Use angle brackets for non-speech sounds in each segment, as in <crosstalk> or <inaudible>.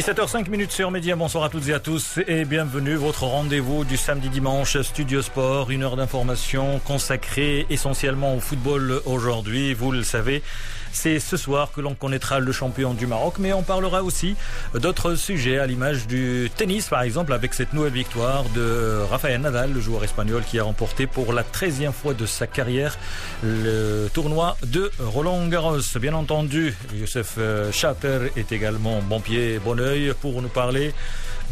17h05 minutes sur Média, bonsoir à toutes et à tous et bienvenue. Votre rendez-vous du samedi dimanche, Studio Sport, une heure d'information consacrée essentiellement au football aujourd'hui. Vous le savez, c'est ce soir que l'on connaîtra le champion du Maroc, mais on parlera aussi d'autres sujets à l'image du tennis, par exemple, avec cette nouvelle victoire de Rafael Nadal, le joueur espagnol qui a remporté pour la 13e fois de sa carrière le tournoi de Roland Garros. Bien entendu, Youssef Chaper est également bon pied, bon oeil pour nous parler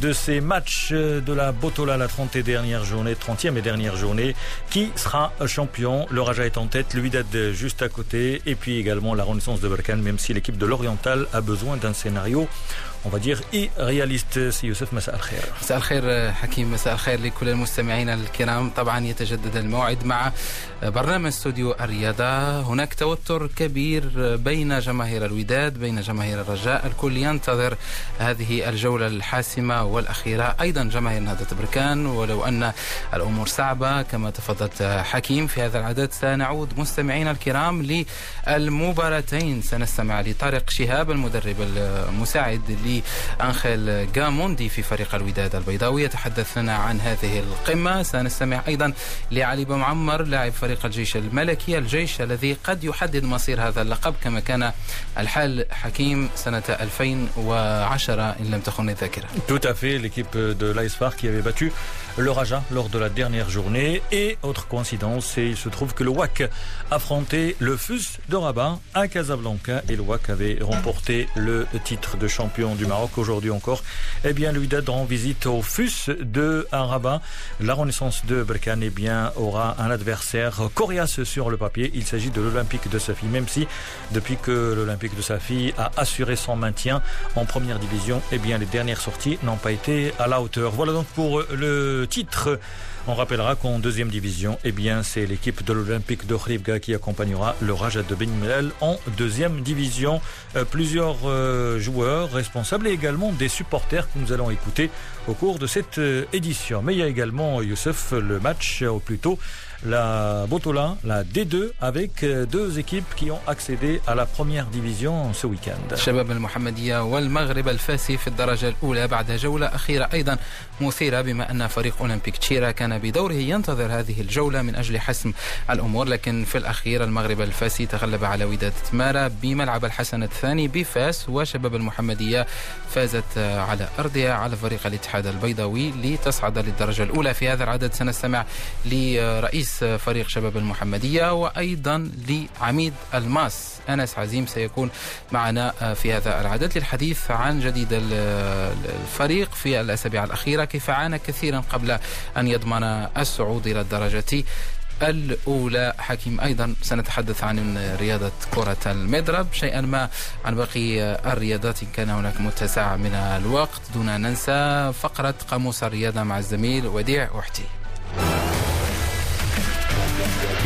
de ces matchs de la Botola, la 30 et dernière journée, 30e et dernière journée. Qui sera champion Le Raja est en tête, le Wydad juste à côté, et puis également la renaissance de Berkane, même si l'équipe de l'Oriental a besoin d'un scénario on va dire irréaliste. سي يوسف مساء الخير مساء الخير حكيم مساء الخير لكل المستمعين الكرام طبعا يتجدد الموعد مع برنامج استوديو الرياضة هناك توتر كبير بين جماهير الوداد بين جماهير الرجاء الكل ينتظر هذه الجولة الحاسمة والأخيرة أيضا جماهير نهضة بركان ولو أن الأمور صعبة كما تفضلت حكيم في هذا العدد سنعود مستمعينا الكرام للمباراتين سنستمع لطارق شهاب المدرب المساعد لأنخيل جاموندي في فريق الوداد البيضاوي يتحدث لنا عن هذه القمة سنستمع أيضا لعلي معمر لاعب فريق الجيش الملكي الجيش الذي قد يحدد مصير هذا اللقب كما كان الحال حكيم سنة 2010 إن لم تخن الذاكرة Tout à fait, l'équipe de l'Aisfar qui avait battu le Raja lors de la dernière journée. Et autre coïncidence, il se trouve que le WAC affrontait le FUS de Rabat à Casablanca et le WAC avait remporté le titre de champion du Maroc aujourd'hui encore. Eh bien, lui rend visite au FUS de Rabat. La Renaissance de Berkane eh bien, aura un adversaire coriace sur le papier. Il s'agit de l'Olympique de Safi, même si depuis que l'Olympique de Safi a assuré son maintien en première division, eh bien, les dernières sorties n'ont pas été à la hauteur. Voilà donc pour le titre. On rappellera qu'en deuxième division, eh bien, c'est l'équipe de l'Olympique de Khribga qui accompagnera le Rajat de Benimel en deuxième division. Euh, plusieurs euh, joueurs responsables et également des supporters que nous allons écouter au cours de cette euh, édition. Mais il y a également, Youssef, le match, ou plutôt la Botola, la D2, avec deux équipes qui ont accédé à la première division ce week-end. شباب المحمدية والمغرب الفاسي في الدرجة الأولى بعد جولة أخيرة أيضا. مثيرة بما أن فريق أولمبيك تشيرا كان بدوره ينتظر هذه الجولة من أجل حسم الأمور. لكن في الأخير المغرب الفاسي تغلب على وداد تمارا بملعب الحسن الثاني بفاس. وشباب المحمدية فازت على أرضها على فريق الاتحاد البيضاوي لتصعد للدرجة الأولى. في هذا العدد سنستمع لرئيس رئيس فريق شباب المحمدية وأيضا لعميد ألماس. أنس عزيم سيكون معنا في هذا العدد للحديث عن جديد الفريق في الأسابيع الأخيرة. كيف عانى كثيرا قبل أن يضمن الصعود إلى الدرجة الأولى. حكيم أيضا سنتحدث عن رياضة كرة المضرب. شيئا ما عن باقي الرياضات إن كان هناك متسع من الوقت دون أن ننسى فقرة قاموس الرياضة مع الزميل وديع وحتي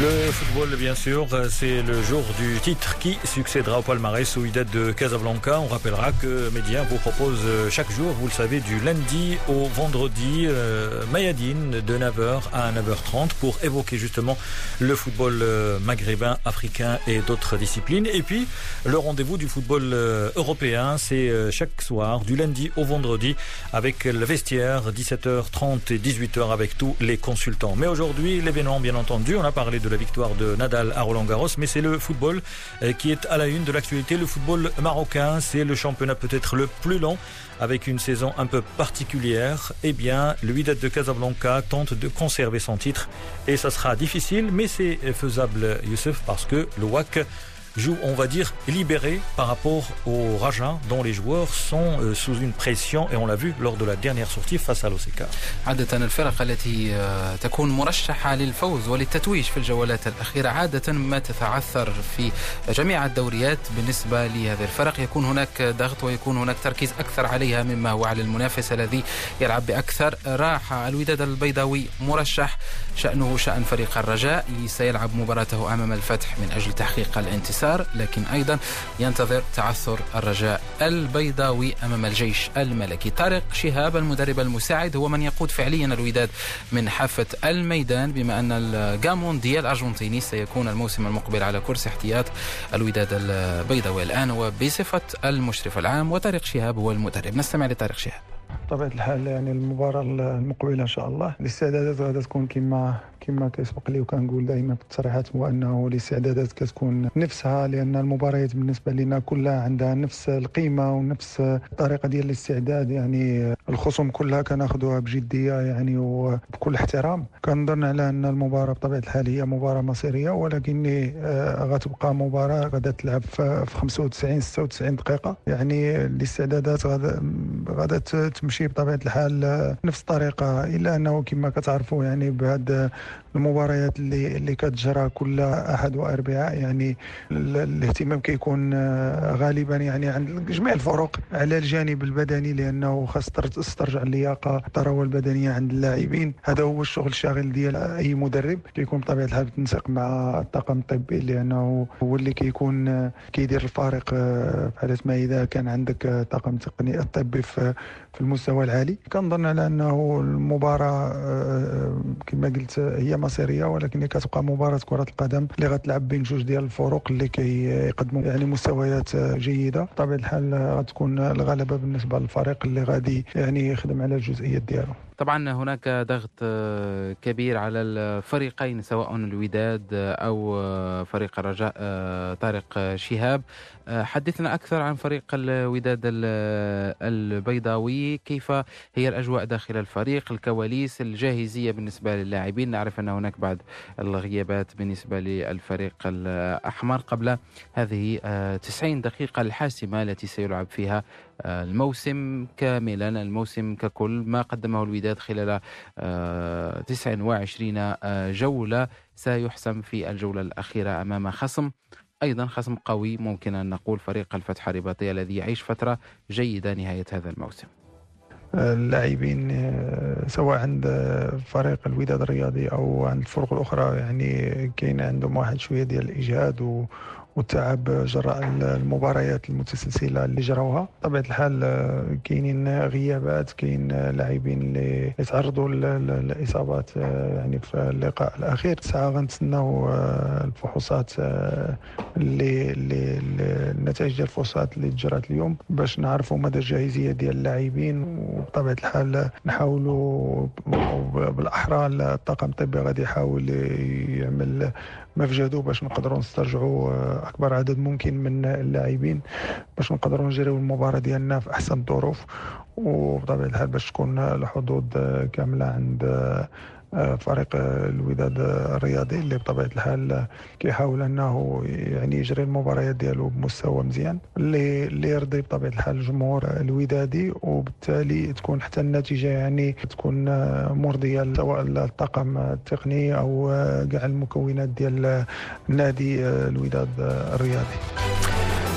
Le football, bien sûr, c'est le jour du titre qui succédera au palmarès au Wydad de Casablanca. On rappellera que Média vous propose chaque jour, vous le savez, du lundi au vendredi, euh, Mayadine de 9h à 9h30 pour évoquer justement le football euh, maghrébin, africain et d'autres disciplines. Et puis, le rendez-vous du football euh, européen, c'est euh, chaque soir, du lundi au vendredi, avec le vestiaire, 17h30 et 18h avec tous les consultants. Mais aujourd'hui, l'événement, bien entendu, on a parlé de la victoire de Nadal à Roland Garros, mais c'est le football euh, qui est à la une de l'actualité. Le football marocain, c'est le championnat peut-être le plus long avec une saison un peu particulière. Eh bien, le Wydad de Casablanca tente de conserver son titre et ça sera difficile, mais c'est faisable, Youssef, parce que le WAC joue, on va dire, libéré par rapport au Raja, dont les joueurs sont euh, sous une pression, et on l'a vu lors de la dernière sortie face à l'OCK. عادة الفرق التي تكون مرشحة للفوز وللتتويج في الجولات الأخيرة عادة ما تتعثر في جميع الدوريات بالنسبة لهذه الفرق. يكون هناك ضغط ويكون هناك تركيز أكثر عليها مما هو على المنافس الذي يلعب بأكثر راحة. الوداد البيضاوي مرشح شأنه شأن فريق الرجاء. سيلعب مباراته أمام الفتح من أجل تحقيق الانتصار. الانتصار لكن أيضا ينتظر تعثر الرجاء البيضاوي أمام الجيش الملكي. طارق شهاب المدرب المساعد هو من يقود فعليا الوداد من حافة الميدان بما أن الجامون ديال الأرجنتيني سيكون الموسم المقبل على كرسي احتياط الوداد البيضاوي. الآن هو بصفة المشرف العام وطارق شهاب هو المدرب. نستمع لطارق شهاب. بطبيعة الحال يعني المباراة المقبلة إن شاء الله. الاستعدادات غادا تكون كما كما كيسبق لي وكنقول دائما في التصريحات هو أنه الاستعدادات كتكون نفسها لأن المباريات بالنسبة لنا كلها عندها نفس القيمة ونفس الطريقة ديال الاستعداد. يعني الخصوم كلها كناخذوها بجدية يعني وبكل احترام. كنظن على أن المباراة بطبيعة الحال هي مباراة مصيرية ولكن آه، غتبقى مباراة غادا تلعب في 95 96 دقيقة. يعني الاستعدادات غادا غادا تمشي بطبيعة الحال آه، نفس الطريقة إلا أنه كما كتعرفوا يعني بهذا المباريات اللي اللي كتجرى كل أحد واربعاء يعني الاهتمام كيكون آه، غالبا يعني عند جميع الفرق على الجانب البدني لأنه خاص تسترجع اللياقة الثروه البدنية عند اللاعبين. هذا هو الشغل الشاغل ديال أي مدرب كيكون بطبيعة الحال بالتنسيق مع الطاقم الطبي لأنه هو اللي كيكون آه، كيدير الفارق في حاله ما إذا كان عندك طاقم تقني الطبي في المستوى العالي. كنظن على أنه المباراة آه، كما قلت هي مصيريه ولكن كتبقى مباراة كرة القدم اللي غتلعب بين جوج ديال الفرق اللي كيقدموا يعني مستويات جيدة. بطبيعة الحال غتكون الغلبه بالنسبة للفريق اللي غادي يعني يخدم على الجزئيات ديالو. طبعا هناك ضغط آه، كبير على الفريقين سواء الوداد أو آه، فريق الرجاء طارق شهاب. حدثنا أكثر عن فريق الوداد البيضاوي. كيف هي الأجواء داخل الفريق؟ الكواليس الجاهزية بالنسبة للاعبين. نعرف أن هناك بعض الغيابات بالنسبة للفريق الأحمر قبل هذه 90 دقيقة الحاسمة التي سيلعب فيها الموسم كاملا الموسم ككل ما قدمه الوداد خلال 29 جولة. سيحسم في الجولة الأخيرة أمام خصم أيضا خصم قوي ممكن أن نقول فريق الفتح الرباطي الذي يعيش فترة جيدة نهاية هذا الموسم. اللاعبين آه، سواء عند فريق الوداد الرياضي أو عند الفرق الأخرى يعني كاين عندهم واحد شوية ديال الإجهاد والتعب جراء المباريات المتسلسلة اللي جراوها بطبيعة الحال آه، كاينين غيابات كاين لاعبين اللي يتعرضوا للاصابات آه، يعني في اللقاء الأخير. ساعة غنتسناو آه، الفحوصات اللي اللي النتائج ديال الفحوصات اللي تجرات اليوم باش نعرفوا مدى الجاهزية ديال اللاعبين. وبطبيعة الحال نحاولوا بالأحرى الطاقم الطبي غادي يحاول يعمل مفجدو باش نقدروا نسترجعوا آه، أكبر عدد ممكن من اللاعبين باش نقدروا نجريو المباراة ديالنا في أحسن الظروف وبطبيعة الحال باش تكون الحظوظ كاملة عند فريق الوداد الرياضي اللي بطبيعة الحال كيحاول أنه يعني يجري المباريات ديالو بمستوى مزيان اللي اللي يرضي بطبيعة الحال الجمهور الودادي وبالتالي تكون حتى النتيجة يعني تكون مرضيه سواء الطاقم التقني أو كاع المكونات ديال النادي الوداد الرياضي.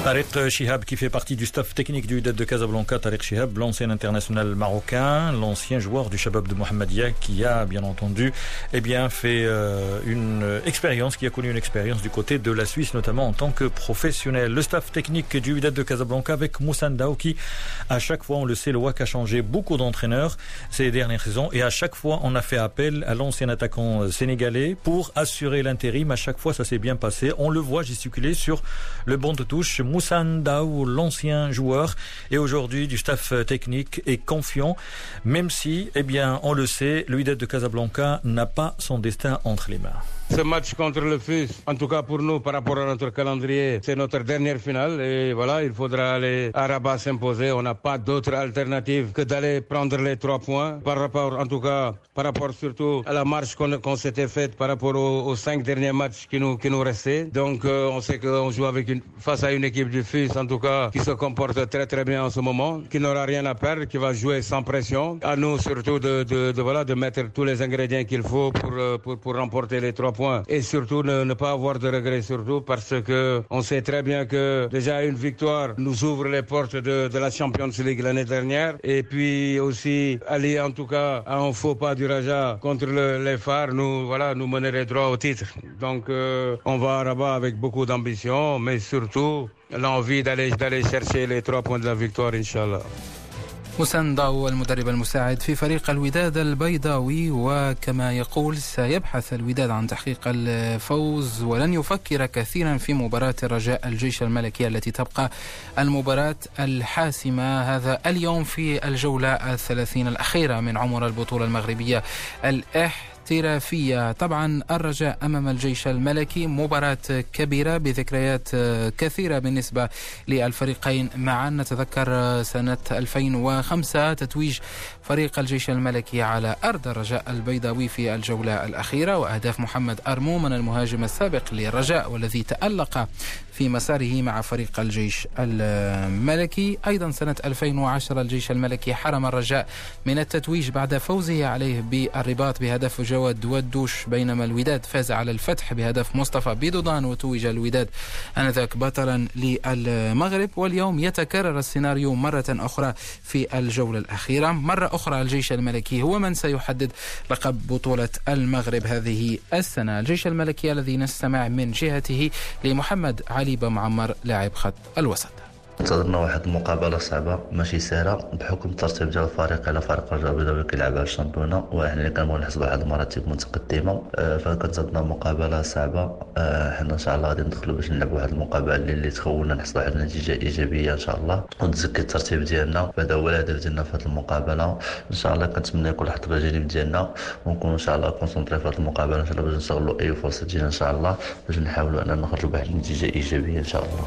Tariq Shihab qui fait partie du staff technique du UDED de Casablanca, Tariq Shihab, l'ancien international marocain, l'ancien joueur du Shabab de Mohamedia qui a bien entendu eh bien, fait euh, une expérience, qui a connu une expérience du côté de la Suisse, notamment en tant que professionnel. Le staff technique du UDED de Casablanca avec Moussa Ndao qui, à chaque fois, on le sait, le WAC a changé beaucoup d'entraîneurs ces dernières saisons et à chaque fois, on a fait appel à l'ancien attaquant euh, sénégalais pour assurer l'intérim. À chaque fois, ça s'est bien passé. On le voit gesticuler sur le banc de touche. Moussa Ndao, l'ancien joueur, et aujourd'hui du staff technique, est confiant, même si, eh bien, on le sait, l'UIDET de Casablanca n'a pas son destin entre les mains. Ce match contre le FUS, en tout cas pour nous, par rapport à notre calendrier, c'est notre dernière finale. Et voilà, il faudra aller à Rabat s'imposer. On n'a pas d'autre alternative que d'aller prendre les trois points. Par rapport, en tout cas, par rapport surtout à la marche qu'on s'était faite par rapport aux, cinq derniers matchs qui nous, qui nous restaient. Donc, euh, on sait qu'on joue avec une, face à une équipe du FUS, en tout cas, qui se comporte très très bien en ce moment, qui n'aura rien à perdre, qui va jouer sans pression. À nous surtout de, de, voilà, de mettre tous les ingrédients qu'il faut pour, euh, pour, pour remporter les trois et surtout ne, pas avoir de regrets surtout parce que on sait très bien que déjà une victoire nous ouvre les portes de, de la Champions League l'année dernière et puis aussi aller en tout cas à un faux pas du Raja contre les phares nous voilà nous mènerait droit au titre. Donc euh, on va à Rabat avec beaucoup d'ambition mais surtout l'envie d'aller d'aller chercher les trois points de la victoire Inch'Allah. حسن ضاو المدرب المساعد في فريق الوداد البيضاوي وكما يقول سيبحث الوداد عن تحقيق الفوز ولن يفكر كثيرا في مباراة الرجاء الجيش الملكي التي تبقى المباراة الحاسمة هذا اليوم في الجولة الثلاثين الأخيرة من عمر البطولة المغربية الإح احترافية طبعا الرجاء أمام الجيش الملكي. مباراة كبيرة بذكريات كثيرة بالنسبة للفريقين. معا نتذكر سنة 2005 تتويج فريق الجيش الملكي على أرض الرجاء البيضاوي في الجولة الأخيرة وأهداف محمد أرمو من المهاجم السابق للرجاء والذي تألق في مساره مع فريق الجيش الملكي. أيضا سنة 2010 الجيش الملكي حرم الرجاء من التتويج بعد فوزه عليه بالرباط بهدف جواد ودوش بينما الوداد فاز على الفتح بهدف مصطفى بيدودان وتوج الوداد آنذاك بطلا للمغرب. واليوم يتكرر السيناريو مرة أخرى في الجولة الأخيرة. مرة أخرى الجيش الملكي هو من سيحدد لقب بطولة المغرب هذه السنة. الجيش الملكي الذي نستمع من جهته لمحمد علي بمعمر لاعب خط الوسط. انتظرنا واحد المقابلة صعبة ماشي سهلة. بحكم الترتيب ديال الفريق على فريق الرجاء البيضاوي كيلعب على الشامبيونه وحنا اللي كنبغيو نحصلوا واحد المراتب متقدمه آه، فكنتظرنا مقابلة صعبة. آه، حنا إن شاء الله غادي ندخلوا باش نلعبوا واحد المقابلة اللي, اللي تخولنا نحصلوا واحد النتيجة إيجابية إن شاء الله. ونتزكي الترتيب ديالنا هذا هو الهدف ديالنا في هذه المقابلة. إن شاء الله كنتمنى يكون حتى الجانب ديالنا. ونكون إن شاء الله كونسونطري في هذه المقابلة. إن شاء الله باش نستغلوا أي فرصة تجينا إن شاء الله باش نحاولوا اننا نخرجوا بواحد النتيجة إيجابية إن شاء الله.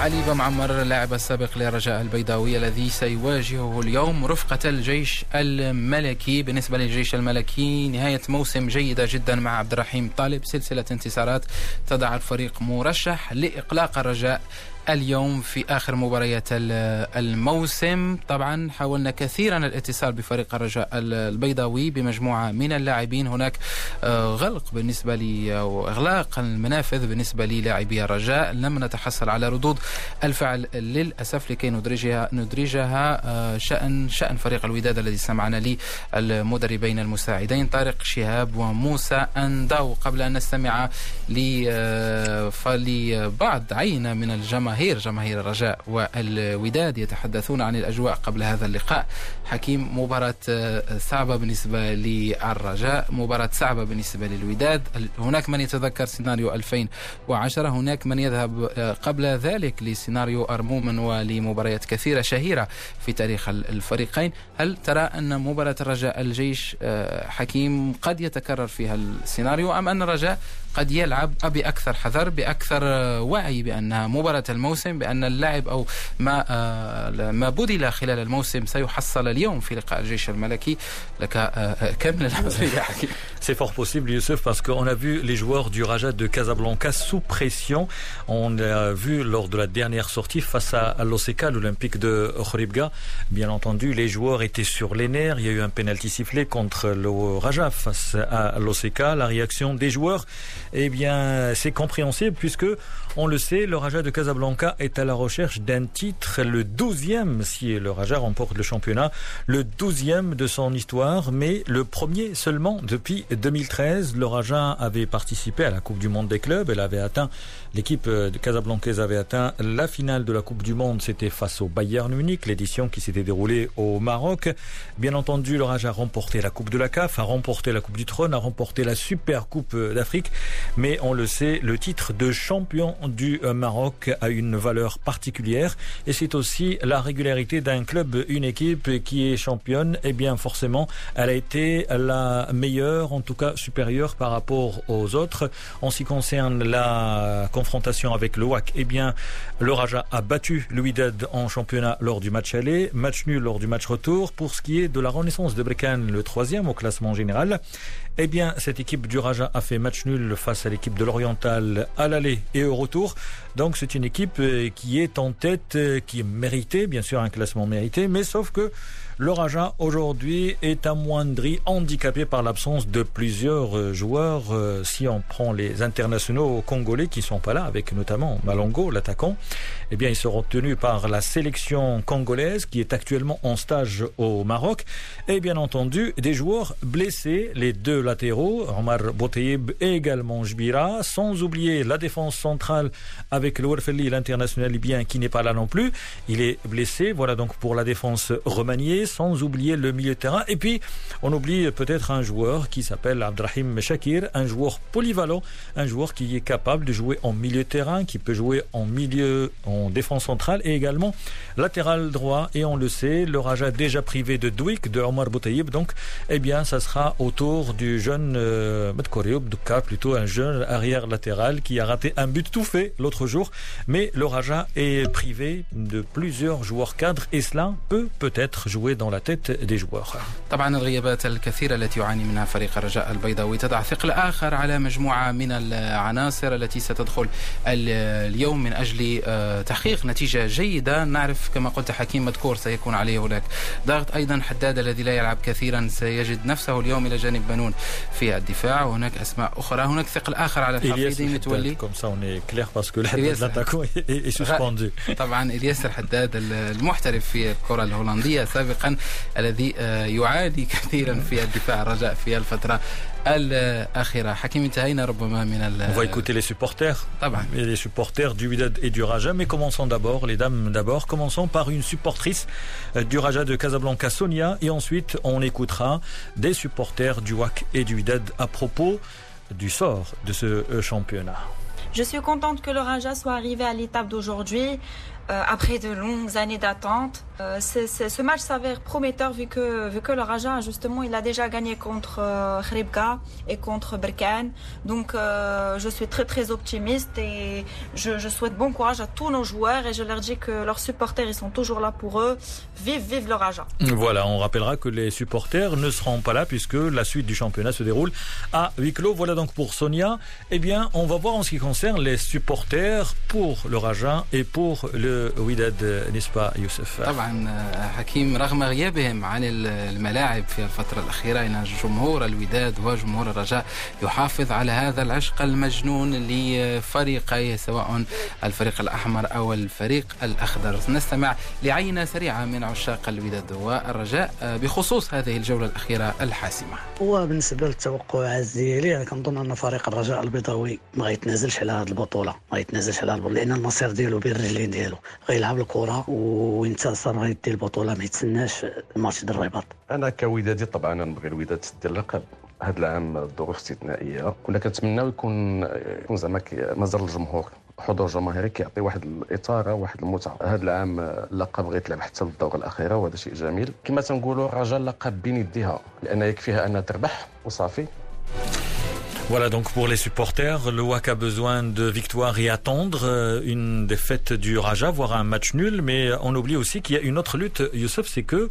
علي بمعمر اللاعب السابق للرجاء البيضاوي الذي سيواجهه اليوم رفقة الجيش الملكي. بالنسبة للجيش الملكي نهاية موسم جيدة جدا مع عبد الرحيم طالب. سلسلة انتصارات تضع الفريق مرشح لإقلاق الرجاء اليوم في آخر مباريات الموسم. طبعا حاولنا كثيرا الاتصال بفريق الرجاء البيضاوي بمجموعة من اللاعبين. هناك آه، غلق بالنسبة لي أو إغلاق المنافذ بالنسبة للاعبي الرجاء. لم نتحصل على ردود الفعل للأسف لكي ندرجها ندرجها آه، شأن شأن فريق الوداد الذي سمعنا لي المدربين المساعدين طارق شهاب وموسى أنداو. قبل أن نستمع آه، لبعض عينة من الجماهير جماهير جماهير الرجاء والوداد يتحدثون عن الأجواء قبل هذا اللقاء. حكيم مباراة آه، صعبة بالنسبة للرجاء مباراة صعبة بالنسبة للوداد. هناك من يتذكر سيناريو 2010 هناك من يذهب آه، قبل ذلك لسيناريو أرمومن ولمباريات كثيرة شهيرة في تاريخ الفريقين. هل ترى أن مباراة الرجاء الجيش آه، حكيم قد يتكرر فيها السيناريو أم أن الرجاء قد يلعب بأكثر حذر بأكثر وعي بأنها مباراة الموسم بأن اللاعب أو ما ما بذل خلال الموسم سيحصل اليوم في لقاء الجيش الملكي لك كامل <laughs> C'est fort possible, Youssef, parce qu'on a vu les joueurs du Raja de Casablanca sous pression. On l'a vu lors de la dernière sortie face à, l'OCK, l'Olympique de Khoribga. Bien entendu, les joueurs étaient sur les nerfs. Il y a eu un penalty sifflé contre le Raja face à l'OCK. La réaction des joueurs, eh bien, c'est compréhensible puisque, on le sait, le Raja de Casablanca est à la recherche d'un titre, le 12e, si le Raja remporte le championnat, le 12e de son histoire, mais le premier seulement depuis 2013. Le Raja avait participé à la Coupe du Monde des clubs. Elle avait atteint, l'équipe de Casablancaise avait atteint la finale de la Coupe du Monde. C'était face au Bayern Munich, l'édition qui s'était déroulée au Maroc. Bien entendu, le Raja a remporté la Coupe de la CAF, a remporté la Coupe du Trône, a remporté la Super Coupe d'Afrique. Mais on le sait, le titre de champion du Maroc a une valeur particulière et c'est aussi la régularité d'un club, une équipe qui est championne. Et eh bien forcément, elle a été la meilleure, en tout cas supérieure par rapport aux autres. En ce qui concerne la confrontation avec le WAC, eh bien le Raja a battu le en championnat lors du match aller, match nul lors du match retour. Pour ce qui est de la renaissance de Brekan, le troisième au classement général, Eh bien, cette équipe du Raja a fait match nul face à l'équipe de l'Oriental à l'aller et au retour. Donc c'est une équipe euh, qui est en tête, euh, qui méritait, bien sûr un classement mérité, mais sauf que le Raja aujourd'hui est amoindri, handicapé par l'absence de plusieurs euh, joueurs. Euh, si on prend les internationaux congolais qui sont pas là, avec notamment Malongo, l'attaquant, eh bien ils seront tenus par la sélection congolaise qui est actuellement en stage au Maroc. Et bien entendu, des joueurs blessés, les deux latéraux, Omar Boteib et également Jbira, sans oublier la défense centrale avec le l'international libyen qui n'est pas là non plus. Il est blessé. Voilà donc pour la défense remaniée sans oublier le milieu terrain. Et puis, on oublie peut-être un joueur qui s'appelle Abdrahim Shakir, un joueur polyvalent, un joueur qui est capable de jouer en milieu terrain, qui peut jouer en milieu, en défense centrale et également latéral droit. Et on le sait, le Raja déjà privé de Douik, de Omar Boutaïb. Donc, eh bien, ça sera autour du jeune euh, plutôt un jeune arrière latéral qui a raté un but tout fait l'autre jour. Mais le Raja est privé de plusieurs joueurs cadres et cela peut peut-être jouer dans la tête des joueurs. طبعا الغيابات الكثيرة التي يعاني منها فريق الرجاء البيضاوي تضع ثقل آخر على مجموعة من العناصر التي ستدخل اليوم من أجل تحقيق نتيجة جيدة. نعرف كما قلت حكيم مذكور سيكون عليه هناك ضغط. أيضا حداد الذي لا يلعب كثيرا سيجد نفسه اليوم إلى جانب بنون في الدفاع. وهناك أسماء أخرى. هناك ثقل آخر على الحفيدي متولي. طبعا إلياس الحداد المحترف في الكرة الهولندية سابقا الذي يعاني كثيرا في الدفاع الرجاء في الفترة الأخيرة حكيم انتهينا ربما من ال... <laughs> On va écouter les supporters. طبعا. Et les supporters du Wydad et du Raja. Mais commençons d'abord, les dames d'abord. Commençons par une supportrice du Raja de Casablanca, Sonia. Et ensuite, on écoutera des supporters du WAC et du Wydad à propos du sort de ce championnat. Je suis contente que le Raja soit arrivé à l'étape d'aujourd'hui. Euh, après de longues années d'attente. Euh, ce match s'avère prometteur vu que, vu que le Raja, justement, il a déjà gagné contre euh, et contre Berkane. Donc, euh, je suis très, très optimiste et je, je, souhaite bon courage à tous nos joueurs et je leur dis que leurs supporters, ils sont toujours là pour eux. Vive, vive le Raja. Voilà, on rappellera que les supporters ne seront pas là puisque la suite du championnat se déroule à huis clos. Voilà donc pour Sonia. Eh bien, on va voir en ce qui concerne les supporters pour le Raja et pour le Widad, n'est-ce pas, Youssef? طبعا حكيم رغم غيابهم عن الملاعب في الفترة الأخيرة إن جمهور الوداد وجمهور الرجاء يحافظ على هذا العشق المجنون لفريقي سواء الفريق الأحمر أو الفريق الأخضر. نستمع لعينة سريعة من عشاق الوداد والرجاء بخصوص هذه الجولة الأخيرة الحاسمة. هو بالنسبة للتوقعات ديالي أنا كنظن أن فريق الرجاء البيضاوي ما يتنازلش على هذه البطولة ما يتنازلش على البطولة لأن المصير ديالو بين الرجلين ديالو غيلعب الكرة وينتصر غيدي البطولة ما يتسناش الماتش ديال الرباط. أنا كودادي طبعا نبغي الوداد تدي اللقب. هذا العام الظروف استثنائية. كنا كنتمناو يكون يكون زعما مازال الجمهور حضور جماهيري كيعطي واحد الاثاره واحد المتعة. هذا العام اللقب غيتلعب حتى للدوره الأخيرة وهذا شيء جميل. كما تنقولوا الرجاء اللقب بين يديها لأن يكفيها انها تربح. وصافي. Voilà donc pour les supporters, le WAC a besoin de victoire et attendre euh, une défaite du Raja, voire un match nul. Mais on oublie aussi qu'il y a une autre lutte, Youssef, c'est que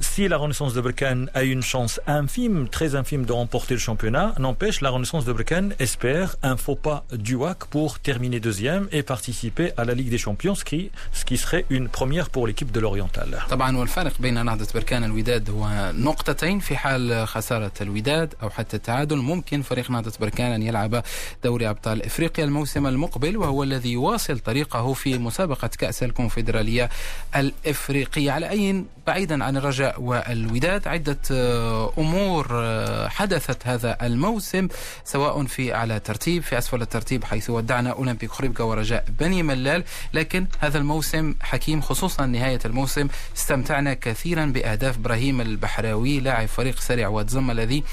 si la Renaissance de Berkane a une chance infime, très infime de remporter le championnat, n'empêche, la Renaissance de Berkane espère un faux pas du WAC pour terminer deuxième et participer à la Ligue des Champions, ce qui, ce qui serait une première pour l'équipe de l'Oriental. طبعا والفرق بين نهضة بركان الوداد هو نقطتين في حال خسارة الوداد أو حتى التعادل ممكن فريق نهضة بركان أن يلعب دوري أبطال إفريقيا الموسم المقبل وهو الذي يواصل طريقه في مسابقة كأس الكونفدرالية الإفريقية على أي بعيدا عن الرجاء والوداد. عدة أمور حدثت هذا الموسم سواء في أعلى ترتيب في أسفل الترتيب حيث ودعنا أولمبيك خريبكا ورجاء بني ملال. لكن هذا الموسم حكيم خصوصا نهاية الموسم استمتعنا كثيرا بأهداف إبراهيم البحراوي لاعب فريق سريع واتزم الذي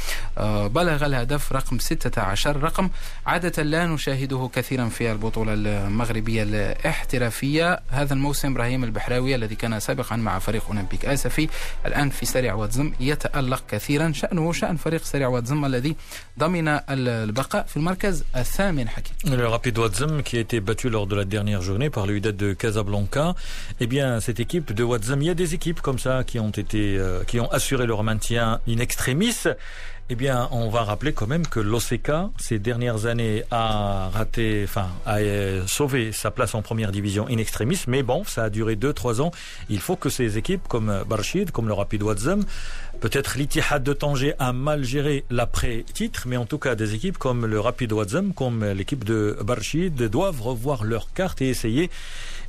بلغ الهدف رقم 16 رقم عادة لا نشاهده كثيرا في البطولة المغربية الاحترافية. هذا الموسم إبراهيم البحراوي الذي كان سابقا مع فريق أولمبيك آسفي الآن في سريع واتزم يتألق كثيرا شأنه شأن فريق سريع واتزم الذي ضمن البقاء في المركز الثامن حكيم Le Rapid Wadzam qui a été battu lors de la dernière journée par le Wydad de Casablanca, eh bien cette équipe de Wadzam, il y a des équipes comme ça qui ont été, euh, qui ont assuré leur maintien in extremis eh bien, on va rappeler quand même que l'OCK, ces dernières années, a raté, enfin, a euh, sauvé sa place en première division in extremis. Mais bon, ça a duré 2-3 ans. Il faut que ces équipes comme Barchid, comme le Rapid Wadzam, peut-être l'Itihad de Tanger a mal géré l'après-titre, mais en tout cas, des équipes comme le Rapid Wadzam, comme l'équipe de Barchid, doivent revoir leur carte et essayer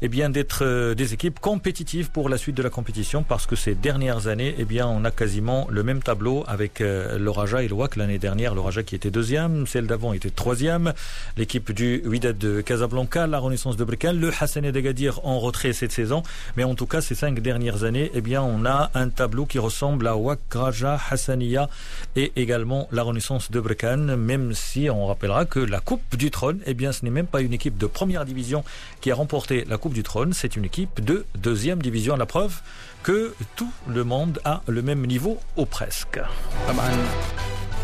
eh bien, d'être euh, des équipes compétitives pour la suite de la compétition parce que ces dernières années, eh bien, on a quasiment le même tableau avec euh, le Raja et le WAC. L'année dernière, le Raja qui était deuxième, celle d'avant était troisième. L'équipe du Wydad de Casablanca, la Renaissance de Brican, le Hassan d'Agadir en retrait cette saison. Mais en tout cas, ces cinq dernières années, eh bien, on a un tableau qui ressemble à WAC, Raja, Hassania et également la Renaissance de Brican, même si on rappellera que la Coupe du Trône, eh bien, ce n'est même pas une équipe de première division qui a remporté la Coupe du Trône, c'est une équipe de deuxième division. La preuve que tout le monde a le même niveau ou presque.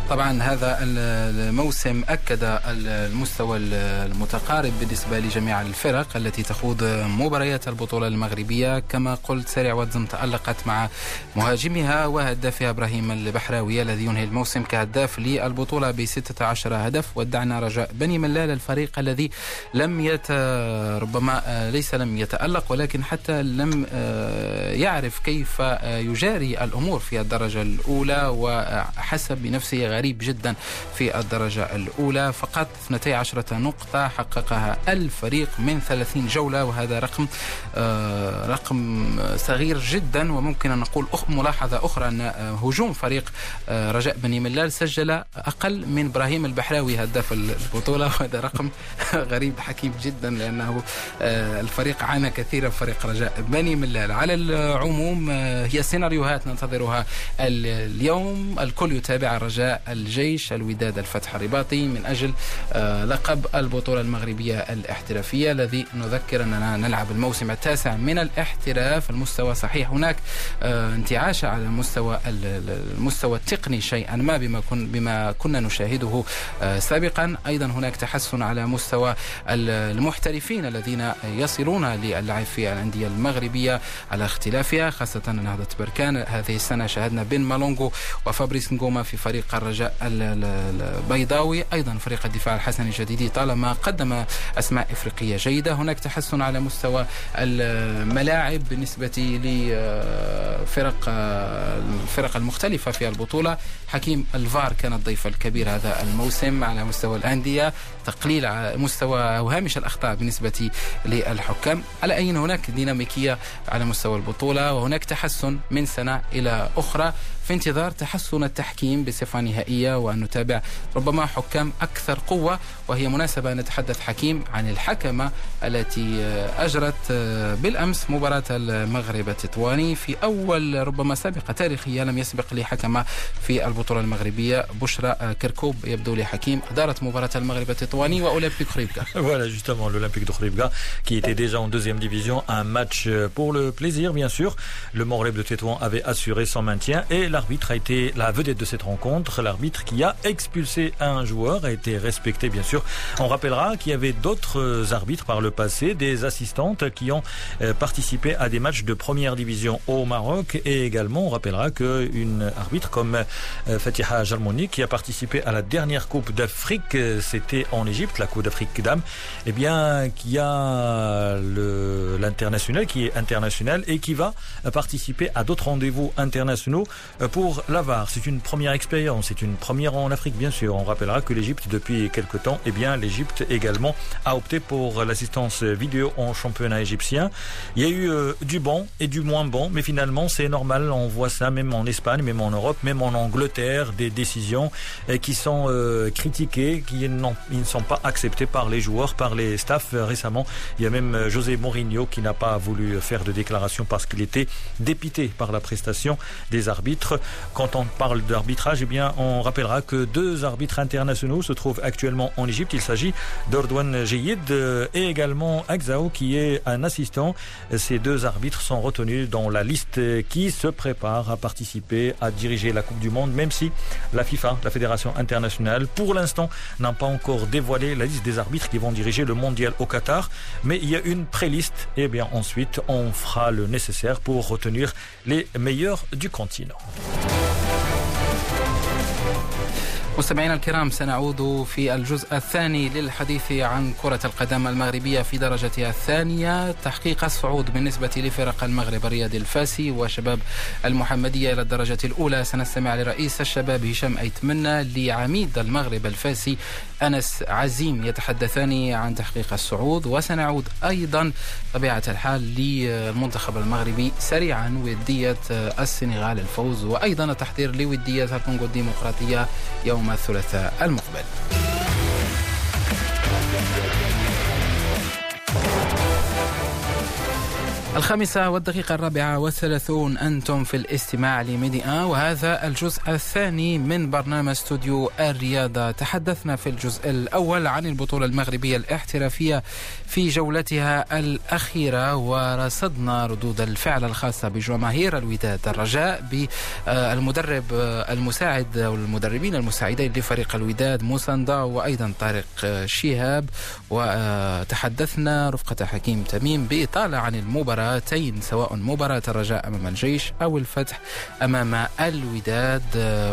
طبعا هذا الموسم أكد المستوى المتقارب بالنسبة لجميع الفرق التي تخوض مباريات البطولة المغربية. كما قلت سريع واتزم تألقت مع مهاجمها وهدافها إبراهيم البحراوي الذي ينهي الموسم كهداف للبطولة ب 16 هدف. ودعنا رجاء بني ملال الفريق الذي لم يت ربما ليس لم يتألق ولكن حتى لم يعرف كيف يجاري الأمور في الدرجة الأولى. وحسب بنفسه غريب جدا في الدرجة الأولى. فقط 12 نقطة حققها الفريق من 30 جولة وهذا رقم آه، رقم صغير جدا. وممكن أن نقول ملاحظة أخرى أن هجوم فريق آه، رجاء بني ملال سجل أقل من إبراهيم البحراوي هداف البطولة. <laughs> وهذا رقم غريب حكيم جدا لأنه آه، الفريق عانى كثيرا فريق رجاء بني ملال. على العموم هي سيناريوهات ننتظرها اليوم. الكل يتابع الرجاء الجيش الوداد الفتح الرباطي من أجل آه، لقب البطولة المغربية الاحترافية الذي نذكر أننا نلعب الموسم التاسع من الاحتراف. المستوى صحيح هناك آه، انتعاش على المستوى المستوى التقني شيئا ما بما, كن بما كنا نشاهده آه، سابقا. أيضا هناك تحسن على مستوى المحترفين الذين يصلون للعب في الأندية المغربية على اختلافها خاصة نهضة بركان. هذه السنة شاهدنا بن مالونغو وفابريس نجوما في فريق الرجاء. الرجاء البيضاوي. أيضا فريق الدفاع الحسني الجديدي طالما قدم أسماء إفريقية جيدة. هناك تحسن على مستوى الملاعب بالنسبة لفرق الفرق المختلفة في البطولة. حكيم الفار كان الضيف الكبير هذا الموسم على مستوى الأندية. تقليل مستوى هامش الأخطاء بالنسبة للحكام. على أي هناك ديناميكية على مستوى البطولة وهناك تحسن من سنة إلى أخرى. في انتظار تحسن التحكيم بصفة نهائية وأن نتابع ربما حكام أكثر قوة وهي مناسبة. نتحدث حكيم عن الحكمة التي أجرت بالأمس مباراة المغرب التطواني في أول ربما سابقة تاريخية لم يسبق لحكمة في البطولة المغربية بشرى كركوب يبدو لي حكيم أدارت مباراة المغرب التطواني وأولمبيك خريبكا <laughs> Voilà justement l'Olympique de Khribga qui était déjà en deuxième division un match pour le plaisir bien sûr le Moreb de Tétouan avait assuré son maintien et la l'arbitre a été la vedette de cette rencontre. L'arbitre qui a expulsé un joueur a été respecté, bien sûr. On rappellera qu'il y avait d'autres arbitres par le passé, des assistantes qui ont euh, participé à des matchs de première division au Maroc. Et également, on rappellera qu'une arbitre comme euh, Fatiha Jalmouni, qui a participé à la dernière Coupe d'Afrique, c'était en Égypte, la Coupe d'Afrique d'âme, eh bien, qui a l'international, qui est international et qui va participer à d'autres rendez-vous internationaux euh, pour l'Avar. C'est une première expérience, c'est une première en Afrique bien sûr. On rappellera que l'Égypte depuis quelque temps, eh bien l'Égypte également a opté pour l'assistance vidéo en championnat égyptien. Il y a eu euh, du bon et du moins bon, mais finalement c'est normal. On voit ça même en Espagne, même en Europe, même en Angleterre, des décisions euh, qui sont euh, critiquées, qui ne sont pas acceptées par les joueurs, par les staffs. Récemment, il y a même José Mourinho qui n'a pas voulu faire de déclaration parce qu'il était dépité par la prestation des arbitres. Quand on parle d'arbitrage, eh bien, on rappellera que deux arbitres internationaux se trouvent actuellement en Égypte. Il s'agit d'Ordouane Jeyid et également Agzao, qui est un assistant. Ces deux arbitres sont retenus dans la liste qui se prépare à participer, à diriger la Coupe du Monde, même si la FIFA, la Fédération internationale, pour l'instant, n'a pas encore dévoilé la liste des arbitres qui vont diriger le mondial au Qatar. Mais il y a une préliste. Et bien ensuite, on fera le nécessaire pour retenir les meilleurs du continent. مستمعينا الكرام سنعود في الجزء الثاني للحديث عن كرة القدم المغربية في درجتها الثانية. تحقيق الصعود بالنسبة لفرق المغرب الرياضي الفاسي وشباب المحمدية إلى الدرجة الأولى. سنستمع لرئيس الشباب هشام أيتمنى لعميد المغرب الفاسي أنس عزيم يتحدثان عن تحقيق الصعود. وسنعود أيضا طبيعة الحال للمنتخب المغربي سريعا ودية السنغال الفوز. وأيضا التحضير لودية الكونغو الديمقراطية يوم الثلاثاء المقبل. الخامسة والدقيقة الرابعة والثلاثون أنتم في الاستماع لميديا وهذا الجزء الثاني من برنامج استوديو الرياضة. تحدثنا في الجزء الأول عن البطولة المغربية الاحترافية في جولتها الأخيرة ورصدنا ردود الفعل الخاصة بجماهير الوداد الرجاء بالمدرب المساعد والمدربين المساعدين لفريق الوداد موساندا وأيضا طارق شهاب. وتحدثنا رفقة حكيم تميم بإطالة عن المباراة مباراتين سواء مباراة الرجاء أمام الجيش أو الفتح أمام الوداد.